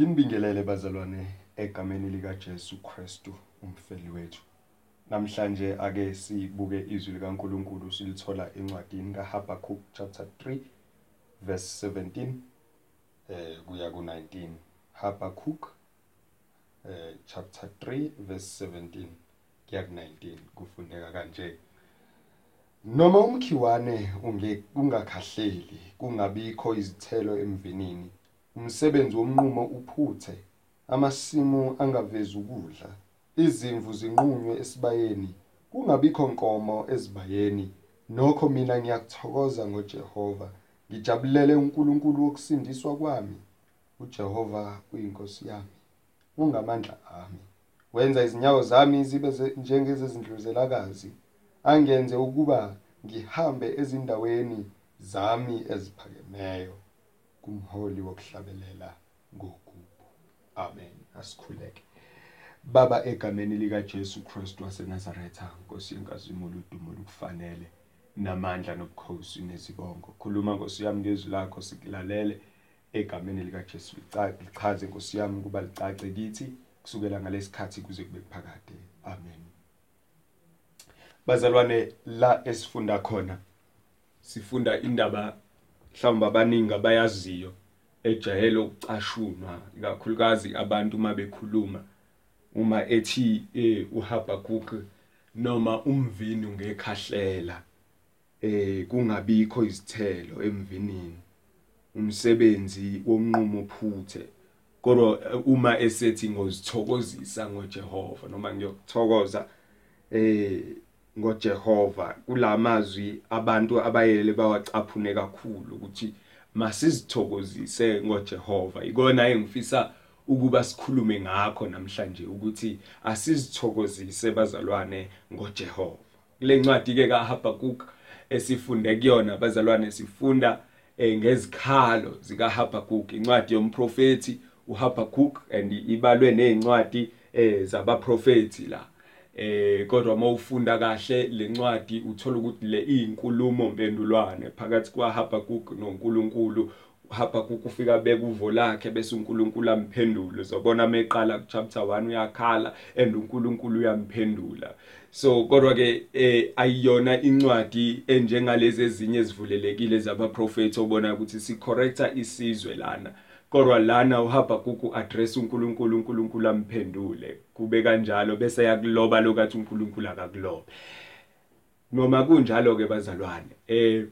Nginibingelele bazalwane egameni lika Jesu Kristu umfeli wethu. Namhlanje ake sibuke izwi likaNkuluNkulu silithola encwadini kaHabakuk chapter 3 verse 17 eh kuya ku19. Habakuk eh chapter 3 verse 17 kuya ku19 kufundeka kanje. Noma umkhiwane unge ungakhahleli kungabikho izithelo emvinini umsebenzi womnqumo uphuthe amasimu angavezi ukudla izimvu zinqunywe esibayeni kungabikho nkomo ezibayeni. Nokho mina ngiyakuthokoza ngoJehova ngijabulele uNkulunkulu wokusindiswa kwami. uJehova uyinkosi yami ungamandla ami. Wenza izinyawo zami zibe njengezezindluzelakazi angenze ukuba ngihambe ezindaweni zami eziphakemeyo. Kumholi wokuhlabelela ngokubo. Amen. Asikhuleke. Baba egameni lika Jesu Kristu waseNazaretha Nkosi yenkazimulo udumo lukufanele namandla nobukhosi nezibongo. Khuluma Nkosi yami ngezwi lakho sikulalele egameni lika Jesu lichaze Nkosi yami kuba licace kithi kusukela ngalesikhathi kuze kube kuphakade amen. Bazalwane la esifunda khona sifunda indaba mhlawumbe abaningi abayaziyo ejayele ukucashunwa kakhulukazi abantu uma bekhuluma uma ethi eh uHabakuk noma umvini ungekhahlela eh kungabikho izithelo emvinini umsebenzi womnqumo uphuthe kodwa uma esethi ngozithokozisa ngoJehova noma ngiyokuthokoza eh ngoJehova kulamazwi abantu abayele bawacaphune kakhulu ukuthi masizithokozise ngoJehova. Ikona engifisa ukuba sikhulume ngakho namhlanje ukuthi asizithokozise bazalwane ngoJehova. Kule ncwadi ke kaHabakuk esifunde kuyona bazalwane sifunda ngezikhalo zikaHabakuk incwadi yomprofeti uHabakuk and ibalwe nezincwadi zabaprofeti la. Eh kodwa mawufunda kahle lencwadi uthola ukuthi le iyinkulumo mpendulwane phakathi kwaHabakuk noNkulunkulu. uHabakuk ufika beka uvo lakhe bese uNkulunkulu amphendule uzobona meqala ku chapter 1 uyakhala and uNkulunkulu uyamphendula. So kodwa ke eh ayiyona incwadi enjengalezi ezinye ezivulelekile zabaprofeti obona ukuthi si correcta isizwe lana. Kodwa lana uHabakuk address uNkulunkulu uNkulunkulu amphendule. Kube kanjalo bese yakuloba lokathi uNkulunkulu akakulobe. Noma kunjalo ke bazalwane eh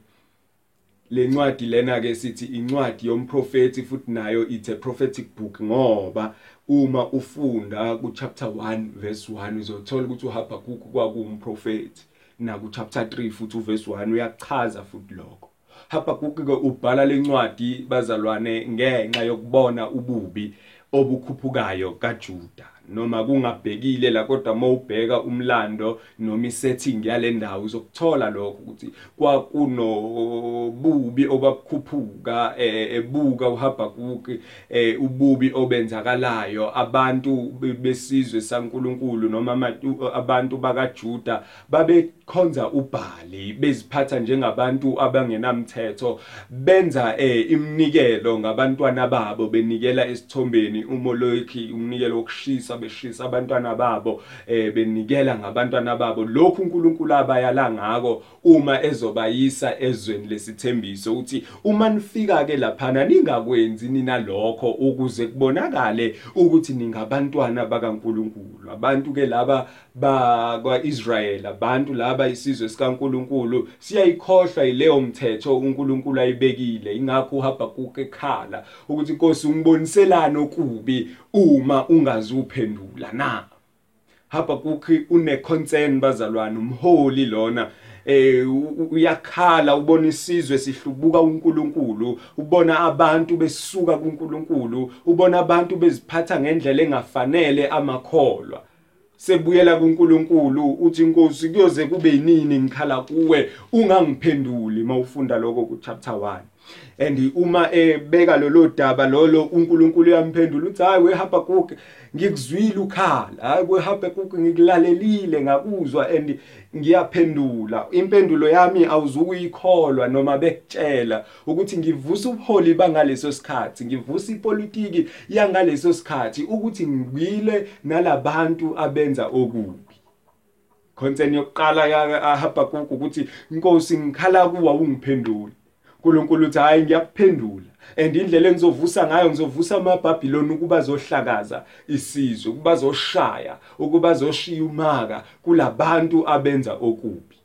lencwadi lena ke sithi incwadi yomprofeti futhi nayo it's a prophetic book ngoba uma ufunda ku chapter 1 verse 1 uzothola ukuthi uHabakuk kwakuwumprofeti na ku chapter 3 futhi u verse 1 uyachaza futhi lokho. Habakuk ke ubhala lencwadi bazalwane ngenxa yokubona ububi obukhuphukayo kaJuda. Noma kungabhekile la kodwa mawubheka umlando noma isetting yale ndawo uzokuthola lokho ukuthi kwakunobubi obakhuphuka ebuka uHabakuk ububi obenzakalayo. Abantu besizwe saNkuluNkulu noma abantu bakaJuda babekhonza uBhali beziphatha njengabantu abangenamthetho benza iminikelo ngabantwana babo benikela esithombeni umoloki umnikelo wokushisa beshisa abantwana babo eh benikela ngabantwana babo. Lokhu uNkulunkulu abayala ngako uma ezobayisa ezweni lesithembiso uthi uma nifika ke laphana ningakwenzi nina lokho ukuze kubonakale ukuthi ningabantwana bakaNkulunkulu. Abantu ke laba bakwaIsrael abantu laba isizwe sikaNkulunkulu siyayikhohlwa ileyo mthetho uNkulunkulu ayibekile. Ingakho uHabakuk ekhala ukuthi inkosi ungiboniselana okubi uma ungazuphendula na? Habakuk une concern bazalwane umholi lona eh uyakhala ubona isizwe sihlubuka uNkulunkulu ubona abantu besuka kuNkulunkulu ubona abantu beziphatha ngendlela engafanele amakholwa. Sebuyela kuNkulunkulu uthi inkosi kuyoze kube yinini ngikhala kuwe? Ungangiphenduli mawufunda lokho ku chapter 1 and uma ebeka lolo daba lolo uNkulunkulu uyamphendula uthi hayi weHabakuk ngikuzwile ukhala. Hayi weHabakuk ngikulalelile ngakuzwa and ngiyaphendula. Impendulo yami awuzukuyikholwa noma bekutshela ukuthi ngivusa ubuholi bangaleso sikhathi ngivusa ipolitiki yangaleso sikhathi ukuthi ngibile nalabantu abenza okubi. Concern yokuqala yaHabakuk ukuthi inkosi ngikhala kuwa ungiphendule uNkulunkulu uthi hayi ngiyakuphendula. And indlela engizovusa ngayo ngizovusa amabhabhiloni ukuba zohlakaza isizwe ukuba zoshaya ukuba zoshiya umaka kulabantu abenza okubi.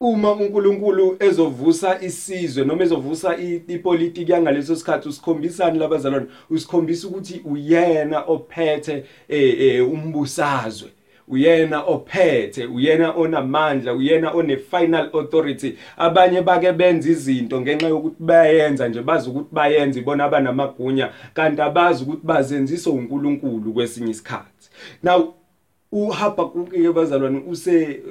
Uma uNkulunkulu ezovusa isizwe noma ezovusa ipolitiki yangaleso sikhathi usikhombisani labazalwane? Usikhombisa ukuthi uyena ophethe eh, eh, umbusazwe. Uyena ophethe uyena onamandla uyena one final authority. Abanye bake benza izinto ngenxa yokuthi bayenza nje bazi ukuthi bayenza ibona abanamagunya kanti abazi ukuthi bazenziswa uNkulunkulu kwesinye isikhathi. Now uHabakuk ke bazalwane use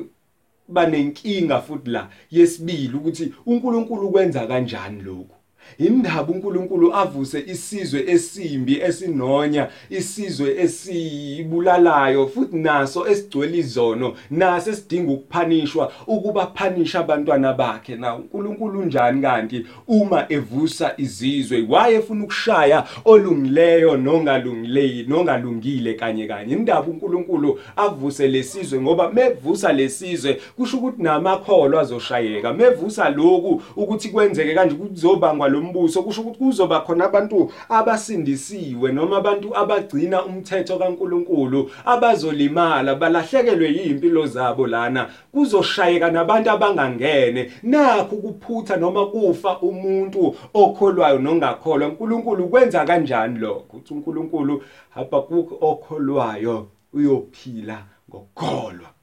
banenkinga futhi la. Yesibili ukuthi uNkulunkulu kwenza kanjani lokho indaba uNkulunkulu avuse isizwe esimbi esinonya isizwe esibulalayo futhi naso esigcwele izono naso esidinga ukuphanishwa ukuba phanisha abantwana bakhe. Na uNkulunkulu njani kanti uma evusa izizwe waye efuna ukushaya olungileyo nongalungileyo nongalungile kanye kanye. Indaba uNkulunkulu avuse lesizwe ngoba mevusa lesizwe kusho ukuthi namakholo azoshayeka. Mevusa lokhu ukuthi kwenzeke kanje kuzobangwa lo mbuso kusho ukuthi kuzoba khona abantu abasindisiwe noma abantu abagcina umthetho kaNkuluNkulu abazolimala balahlekelwe yimpilo zabo lana. Kuzoshayeka nabantu abangangene. Nakho kuphutha noma kufa umuntu okholwayo nongakholwa. uNkulunkulu kwenza kanjani lokho? Uthi uNkulunkulu Habakuk okholwayo uyophila ngokukholwa.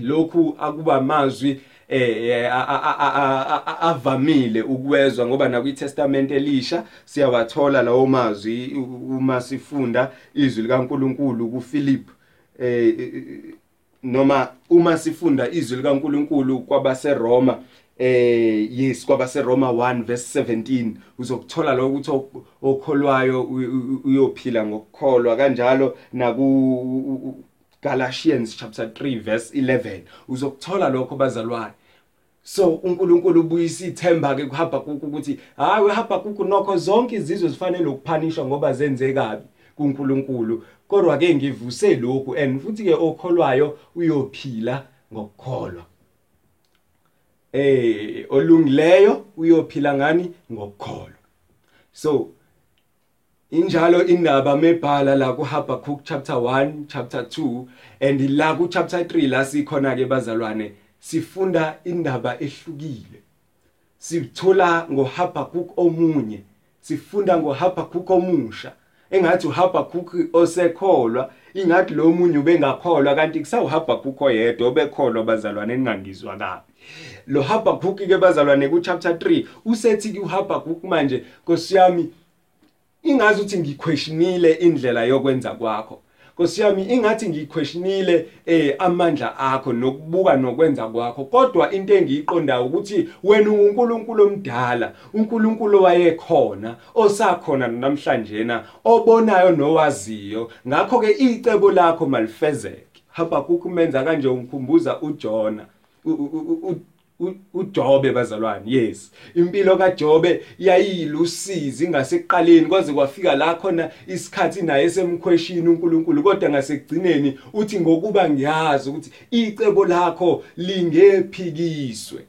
Lokhu akuba amazwi eh avamile ukwezwa ngoba na kwiTestament elisha siyawathola lawo mazwi uma sifunda izwi likaNkuluNkulu kuPhilip eh noma uma sifunda izwi likaNkuluNkulu kwabaseRoma eh yes kwabaseRoma 1 verse 17 uzokuthola lokho ukuthi okholwayo uyophila ngokukholwa kanjalo naku Galatians chapter 3 verse 11 uzokuthola lokho bazalwane. So uNkulunkulu ubuyisa ithemba ke kuhamba ukuthi hayi wehamba kuku nokho zonke izizwe zifanele ukuphanisha ngoba zenze kabi kuNkulunkulu. Kodwa ke ngivuse lokhu and futhi ke okholwayo uyophila ngokukholwa. Eh olungileyo uyophila ngani? Ngokukholwa. So injalo indaba mebhala la kuHabakuk chapter 1 chapter 2 and la ku chapter 3 la sikhona ke bazalwane sifunda indaba ehlukile. Sithola ngoHabakuk omunye sifunda ngoHabakuk omusha. Engathi uHabakuk osekholwa ingathi lo munye ubengakholwa kanti kusawuHabakuk oyedwa obekholwa bazalwane ningangizwa kabi. Lo Habakuk ke bazalwane ku chapter 3 usethi kuHabakuk manje nkosiyami ingazi ukuthi ngiquestionile indlela yokwenza kwakho. Nkosi yami ingathi ngiquestionile eh amandla akho nokubuka nokwenza kwakho. Kodwa into engiyiqondayo ukuthi wena uNkulunkulu omdala uNkulunkulu wayekhona osakhona namhlanje na obonayo nowaziyo. Ngakho ke icebo lakho malifezeke. Habakuk menza kanje ungikhumbuza uJona uJobe bazalwane yes. Impilo kaJobe yayilusizi ngasekuqaleni kwaze kwafika la khona isikhathi naye semkhweshini uNkulunkulu kodwa ngasekugcineni uthi ngokuba ngiyazi ukuthi icebo lakho lingephikiswe.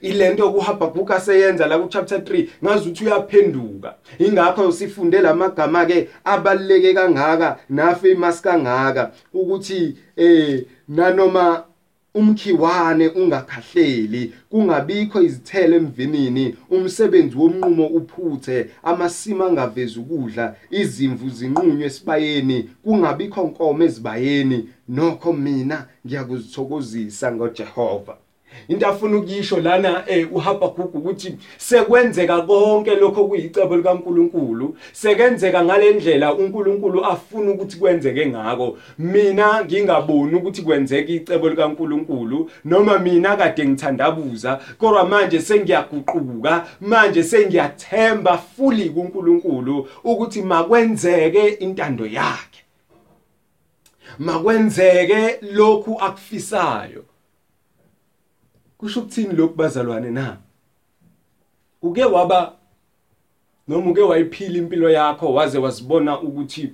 Ilento kuHabakuk aseyenza la ku chapter 3 ngazi ukuthi uyaphenduka. Ingakho sifunde lamagama ke abaleke kangaka na famous kangaka ukuthi eh nanoma umkhiwane ungakhahleli kungabikho izithelo emvinini umsebenzi womnqumo uphuthe amasima angavezi ukudla izimvu zinqunywe esibayeni kungabikho nkomo ezibayeni. Nokho mina ngiyakuzithokozisa ngoJehova. Into afuna ukuyisho lana eh uHabakuk ukuthi sekwenzeka konke lokho kuyicebo likaNkuluNkulu. Sekenzeka ngalendlela uNkulunkulu afuna ukuthi kwenzeke ngako. Mina ngingaboni ukuthi kwenzeka icebo likaNkuluNkulu noma mina kade ngithandabuza kodwa manje sengiyaguquka manje sengiyathemba fully kuNkulunkulu ukuthi makwenzeke intando yakhe. Makwenzeke lokhu akufisayo. Kusho ukuthini lokhu bazalwane na? Uke waba noma uke wayiphila impilo yakho waze wasibona ukuthi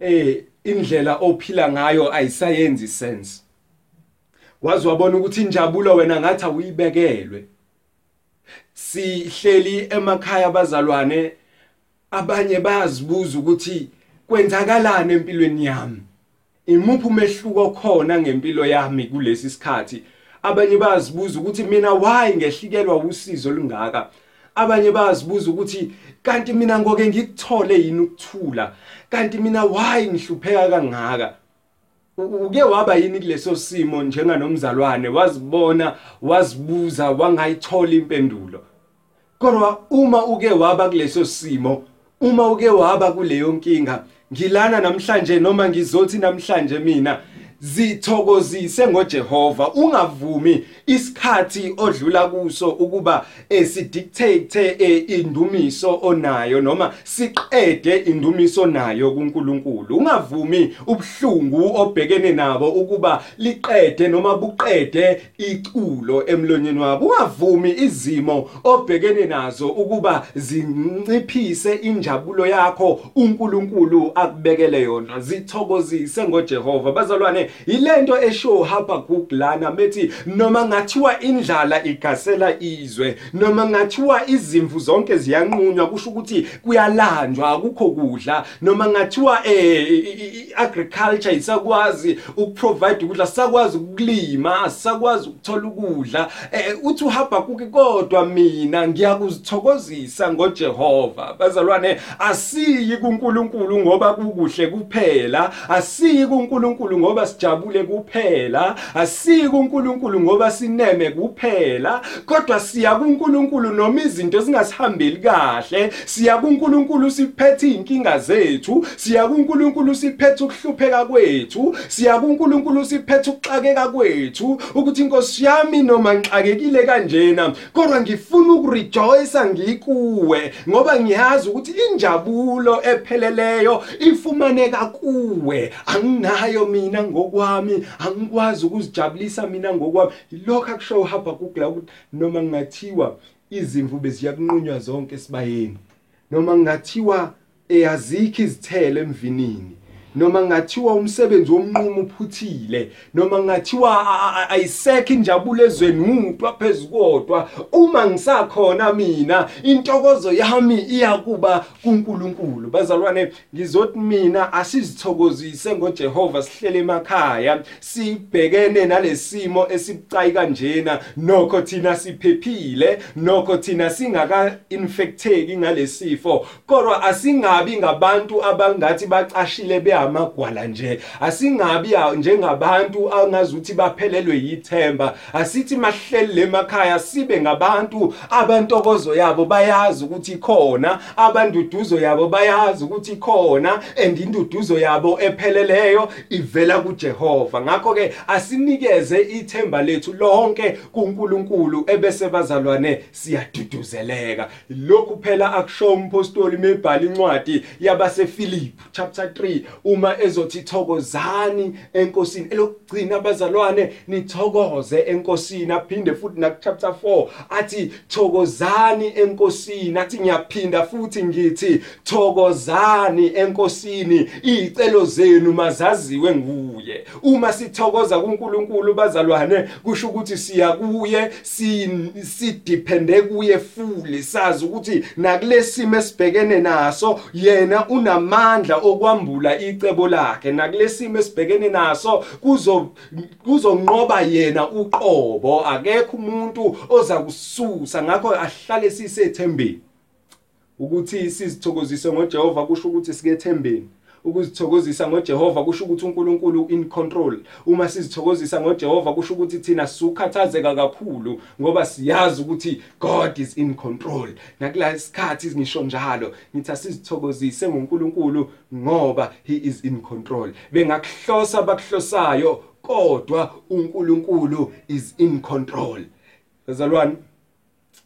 eh indlela ophila ngayo ayisayenzi sense. Wazi wabona ukuthi injabulo wena ngathi awuyibekelwe. Sihleli emakhaya abazalwane abanye bayazibuza ukuthi kwenzakalani empilweni yami? Imuphi umehluko khona ngempilo yami kulesi sikhathi? Abanye bayazibuza ukuthi mina why ngehlikelwa usizo lungaka abanye bayazibuza ukuthi kanti mina ngoke ngikuthole yini ukuthula? Kanti mina why ngihlupheka kangaka? Uke waba yini kuleso simo njenganomzalwane? Wazibona wazibuza wangayithola impendulo. Kodwa uma uke waba kuleso simo uma uke waba kuleyo nkinga ngilana namhlanje noma ngizothi namhlanje mina zithokozise ngoJehova ungavumi isikhathi odlula kuso ukuba esidictate eh, indumiso onayo noma siqede indumiso nayo kuNkulunkulu. Ungavumi ubhlungu obhekene nabo ukuba liqede noma buqede iculo emlonyeni wabo. Ungavumi izimo obhekene nazo ukuba zinciphise injabulo yakho uNkulunkulu akubekele yona. Zithokozise ngoJehova. Bazalwane yilento esho Habakuk lana methi noma ngathiwa indlala igasela izwe noma ngathiwa izimvu zonke ziyanqunywa kusho ukuthi kuyalanjwa akukho kudla. Noma ngathiwa eh agriculture isakwazi ukuprovide ukudla sakwazi ukulima asakwazi ukuthola ukudla. Eh uthi uHabakuk kodwa mina ngiyakuzithokozisa ngoJehova. Bazalwane asiyi kuNkulunkulu ngoba kukuhle kuphela. Asiyi kuNkulunkulu ngoba sijabule kuphela. Asiyi kuNkulunkulu ngoba sineme kuphela kodwa siya kuNkulunkulu noma izinto zingasihambeli kahle. Siya kuNkulunkulu siphethe inkinga zethu siya kuNkulunkulu siphethe ukuhlupheka kwethu siya kuNkulunkulu siphethe ukuxakeka kwethu ukuthi inkosi yami noma ngixakekile kanjena kodwa ngifuna ukurejoice ngikuwe ngoba ngiyazi ukuthi injabulo epheleleyo ifumaneka kuwe. Anginayo mina ngokwami angikwazi ukuzijabulisa mina ngokwami. Lokho akusho uHabakuk la ukuthi noma ngingathiwa izimvu beziyakunqunywa zonke esibayeni noma ngingathiwa eyazikho izithelo emvinini noma ngathiwa umsebenzi womnqumo uphuthile noma ngathiwa ayisekho injabulo ezweni uqwa phezukodwa uma ngisakhona mina intokozo yami iyakuba kuNkulunkulu. Bazalwane ngizothi mina asizithokozise ngoJehova sihlele emakhaya sibhekene nalesimo esibucayi kanjena. Nokho thina siphephile nokho thina singaka infecteki ngalesifo. Kodwa asingabi ngabantu abangathi bacashile be amagwala nje. Asingabi njengabantu angazuthi baphelelwe yithemba. Asithi mahleli emakhaya sibe ngabantu abantokozo yabo bayazi ukuthi khona abanduduzo yabo bayazi ukuthi khona and induduzo yabo epheleleyo ivela kuJehova. Ngakho ke asinikeze ithemba lethu lonke kuNkulunkulu ebese bazalwane siyaduduzeleka. Lokhu phela akusho umpostoli mebhala incwadi yabase Philip chapter 3 uma ezothi thokozani enkosini. Elokugcina abazalwane nithokoze enkosini aphinde futhi na chapter 4 athi thokozani enkosini athi ngiyaphinda futhi ngithi thokozani enkosini izicelo zenu mazaziwe nguye. Uma sithokoza kuNkulunkulu bazalwane kusho ukuthi siya kuye sidepende kuye fully. Sazi ukuthi nakulesimo esibhekene naso yena unamandla okwambula icebo lakhe nakulesimo esibhekene naso kuzo kuzonqoba yena uqobo. Akekho umuntu oza kususa ngakho ahlale sisethembeni. Ukuthi sizithokozise ngoJehova kusho ukuthi sikethembeni ukuzithokozisa ngoJehova kusho ukuthi uNkulunkulu in control. Uma sizithokozisa ngoJehova kusho ukuthi thina sukhathazeka kakhulu ngoba siyazi ukuthi God is in control. Nakula isikhathi ngisho njalo ngithi asizithokozise ngoNkulunkulu ngoba he is in control. Bengakuhlosa bakuhlosayo kodwa uNkulunkulu is in control. Bazalwane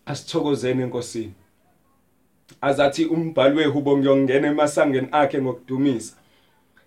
asithokozeni enkosini azathi umbhali wehubo ngiyongena emasangeni akhe ngokudumisa.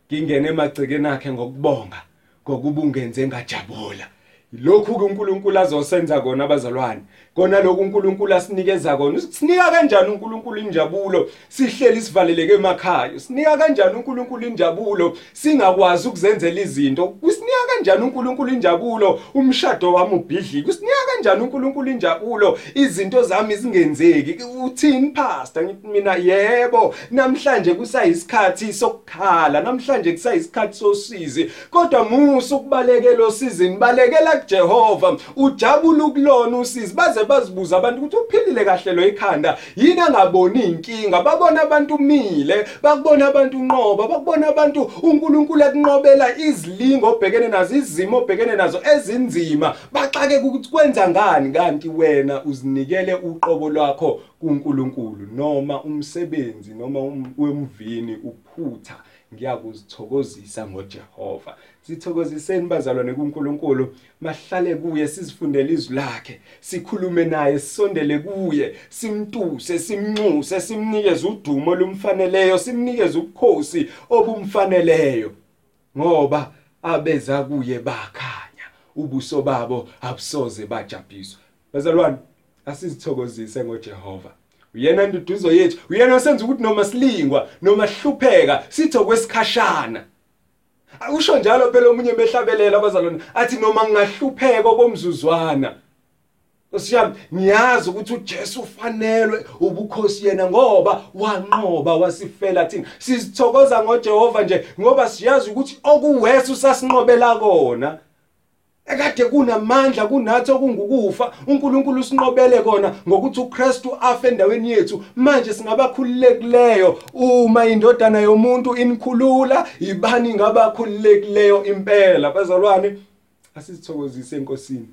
Ngingene emagcekeni akhe ngokubonga ngokuba ungenze ngajabula. Lokhu ke uNkulunkulu azosenza kona abazalwane. Kona lokhu uNkulunkulu asinikeza kona. Sinika kanjani uNkulunkulu injabulo? Sihleli sivaleleke emakhaya. Sinika kanjani uNkulunkulu injabulo? Singakwazi ukuzenzela izinto. Kusinika kanjani uNkulunkulu injabulo? Umshado wami ubhidliki kusinika kanjani uNkulunkulu injabulo? Izinto zami zingenzeki. Uthini pastor? Ngithi mina yebo. Namhlanje kusayisikhathi sokukhala. Namhlanje kusayisikhathi sosizi. Kodwa musu ukubalekela osizini balekela kuJehova ujabula ukulona usizi. Baze bazibuza abantu ukuthi uphilile kahle lo ikhanda? Yini angaboni inkinga? Babona abantu umile bakubona abantu unqoba bakubona abantu uNkulunkulu ekunqobela izilingo obhekene nazo izimo obhekene nazo ezinzima. Baxake ukuthi kwenza ngani? Kanti wena uzinikele uqobo lwakho kuNkulunkulu noma umsebenzi noma wemvini uphutha. Ngiyakuzithokozisa ngoJehova. Sithokoziseni bazalwane kuNkulunkulu mahlale kuye sizifundele izwi lakhe sikhulume naye sisondele kuye simtuse simnxuse simnikeze udumo lumfaneleyo simnikeze ubukhosi obumfaneleyo. Ngoba abeza kuye bakhanya ubuso babo abusoze bajabhiswa. Bazalwane asizithokozise ngoJehova. Uyena nduduzo yethu uyena osenza ukuthi noma silingwa noma sihlupheka sitho kwesikhashana usho njalo phela omunye behlabelela abazalwane athi noma ngingahlupheka komzuzwana. Osiyami ngiyazi ukuthi uJesu ufanelwe ubukhosi yena ngoba wanqoba wasifela thina. Sizithokoza ngoJehova nje ngoba siyazi ukuthi okuwesu sasinqobela kona. Ekade kunamandla kunathi okungukufa uNkulunkulu usinqobele kona ngokuthi uKristu afe endaweni yethu. Manje singabakhululekileyo. Uma indodana yomuntu inikhulula ibani ngabakhululekileyo impela? Bazalwane asizithokozise enkosini.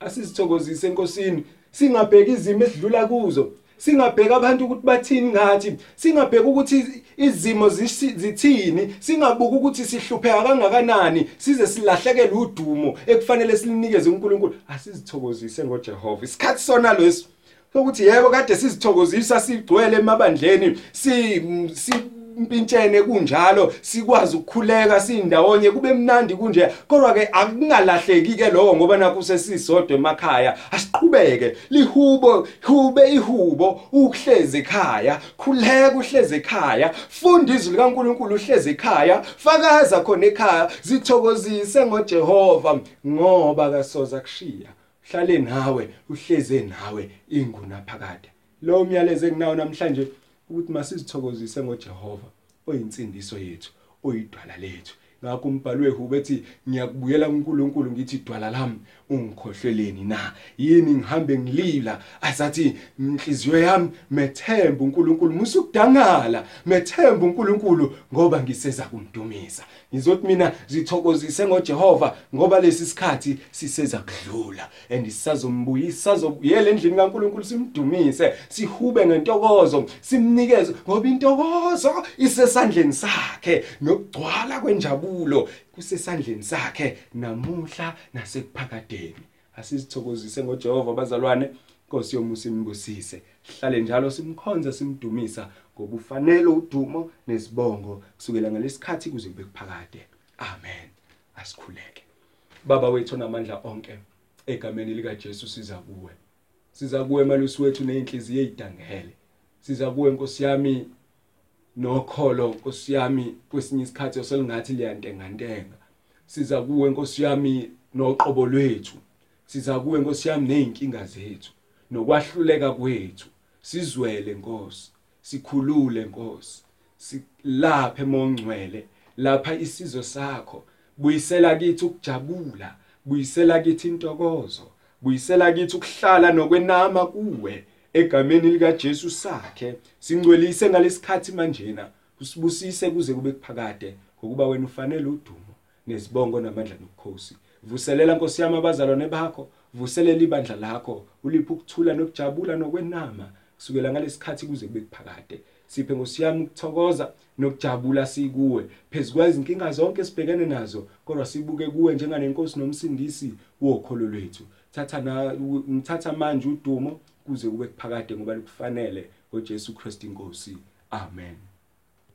Asizithokozise enkosini. Singabheki izimo esidlula kuzo. Singabheka abantu ukuthi bathini ngathi singabheka ukuthi izimo zithini singabuka ukuthi sihlupheka kangakanani size silahlekele udumo ekufanele silinikeze uNkulunkulu. Asizithokozise ngoJehova. Isikhathi sona leso sokuthi yebo kade sizithokozisa sigcwele emabandleni si impintshene kunjalo sikwazi ukukhuleka sindawonye kube mnandi kunje. Kodwa ke akungalahleki ke lokho ngoba nakho sesisodwa emakhaya. Asiqhubeke. Lihubo hube ihubo ukuhleze ekhaya. Khuleka uhleze ekhaya. Funda izwi likaNkuluNkulu uhleze ekhaya. Fakaza khona ekhaya. Zithokozise ngoJehova. Ngoba kasoza kushiya hlale nawe uhleze nawe. Inguna phakade lo myalezo enginawo namhlanje ukuthi masizithokozise ngoJehova oyinsindiso yethu oyidwala lethu. Ngakho umbhalo wehubo ethi ngiyakubuyela kuNkulunkulu ngithi idwala lami. Ungikhohleleni na? Yini ngihambe ngilila? Asathi inhliziyo yami methemba uNkulunkulu musukudangala methemba uNkulunkulu ngoba ngiseza kumdumisa ngizothi mina zithokozise ngoJehova ngoba lesi sikhathi siseza kudlula. And sisazombuyisa sizobuyela endlini kaNkulunkulu simdumise sihube ngentokozo simnikeze ngoba intokozo isesandleni sakhe. Nokugcwala kwenjabulo kusesandleni sakhe namuhla nasekuphakadeni asizithokozise ngoJehova bazalwane. Nkosi yomusa imbusise hlale njalo simkhonza simdumisa ngobufanele udumo nesibongo kusukela ngalesikhathi kuze kube kuphakade. Amen. Asikhuleke. Baba wethu namandla onke egameni lika Jesu siza kuwe. Siza kuwe malusi wethu nezinhliziyo ezidangele siza kuwe Nkosi yami. Nokholo Nkosi yami kwesinye isikhathi oselingathi liyantengantenga. Siza kuwe Nkosi yami noqobo lwethu. Siza kuwe Nkosi yami nezinkinga zethu. Nokwahluleka kwethu. Sizwele Nkosi. Sikhulule Nkosi. Silaphe mongcwele. Lapha isizo sakho. Buyisela kithi ukujabula. Buyisela kithi intokozo. Buyisela kithi ukuhlala nokwenama kuwe. Egameni lika Jesu sakhe singcwelise ngalesikhathi manjena usibusise kuze kube kuphakade ngokuba wena ufanele udumo nezibongo namandla nobukhosi. Vuselela nkosi yami abazalwane bakho vuselela ibandla lakho uliphe ukuthula nokujabula nokwenama kusukela ngalesikhathi kuze kube kuphakade. Siphe ngosiyami ukuthokoza nokujabula sikuwe. Phezukwa izinkinga zonke sibhekene nazo kodwa sibuke kuwe njenganenkosi nomsindisi wokholo lwethu. Thatha na ngithatha manje udumo kuze kube kuphakade ngoba kufanele ngoJesu Kristu inkosi. Amen.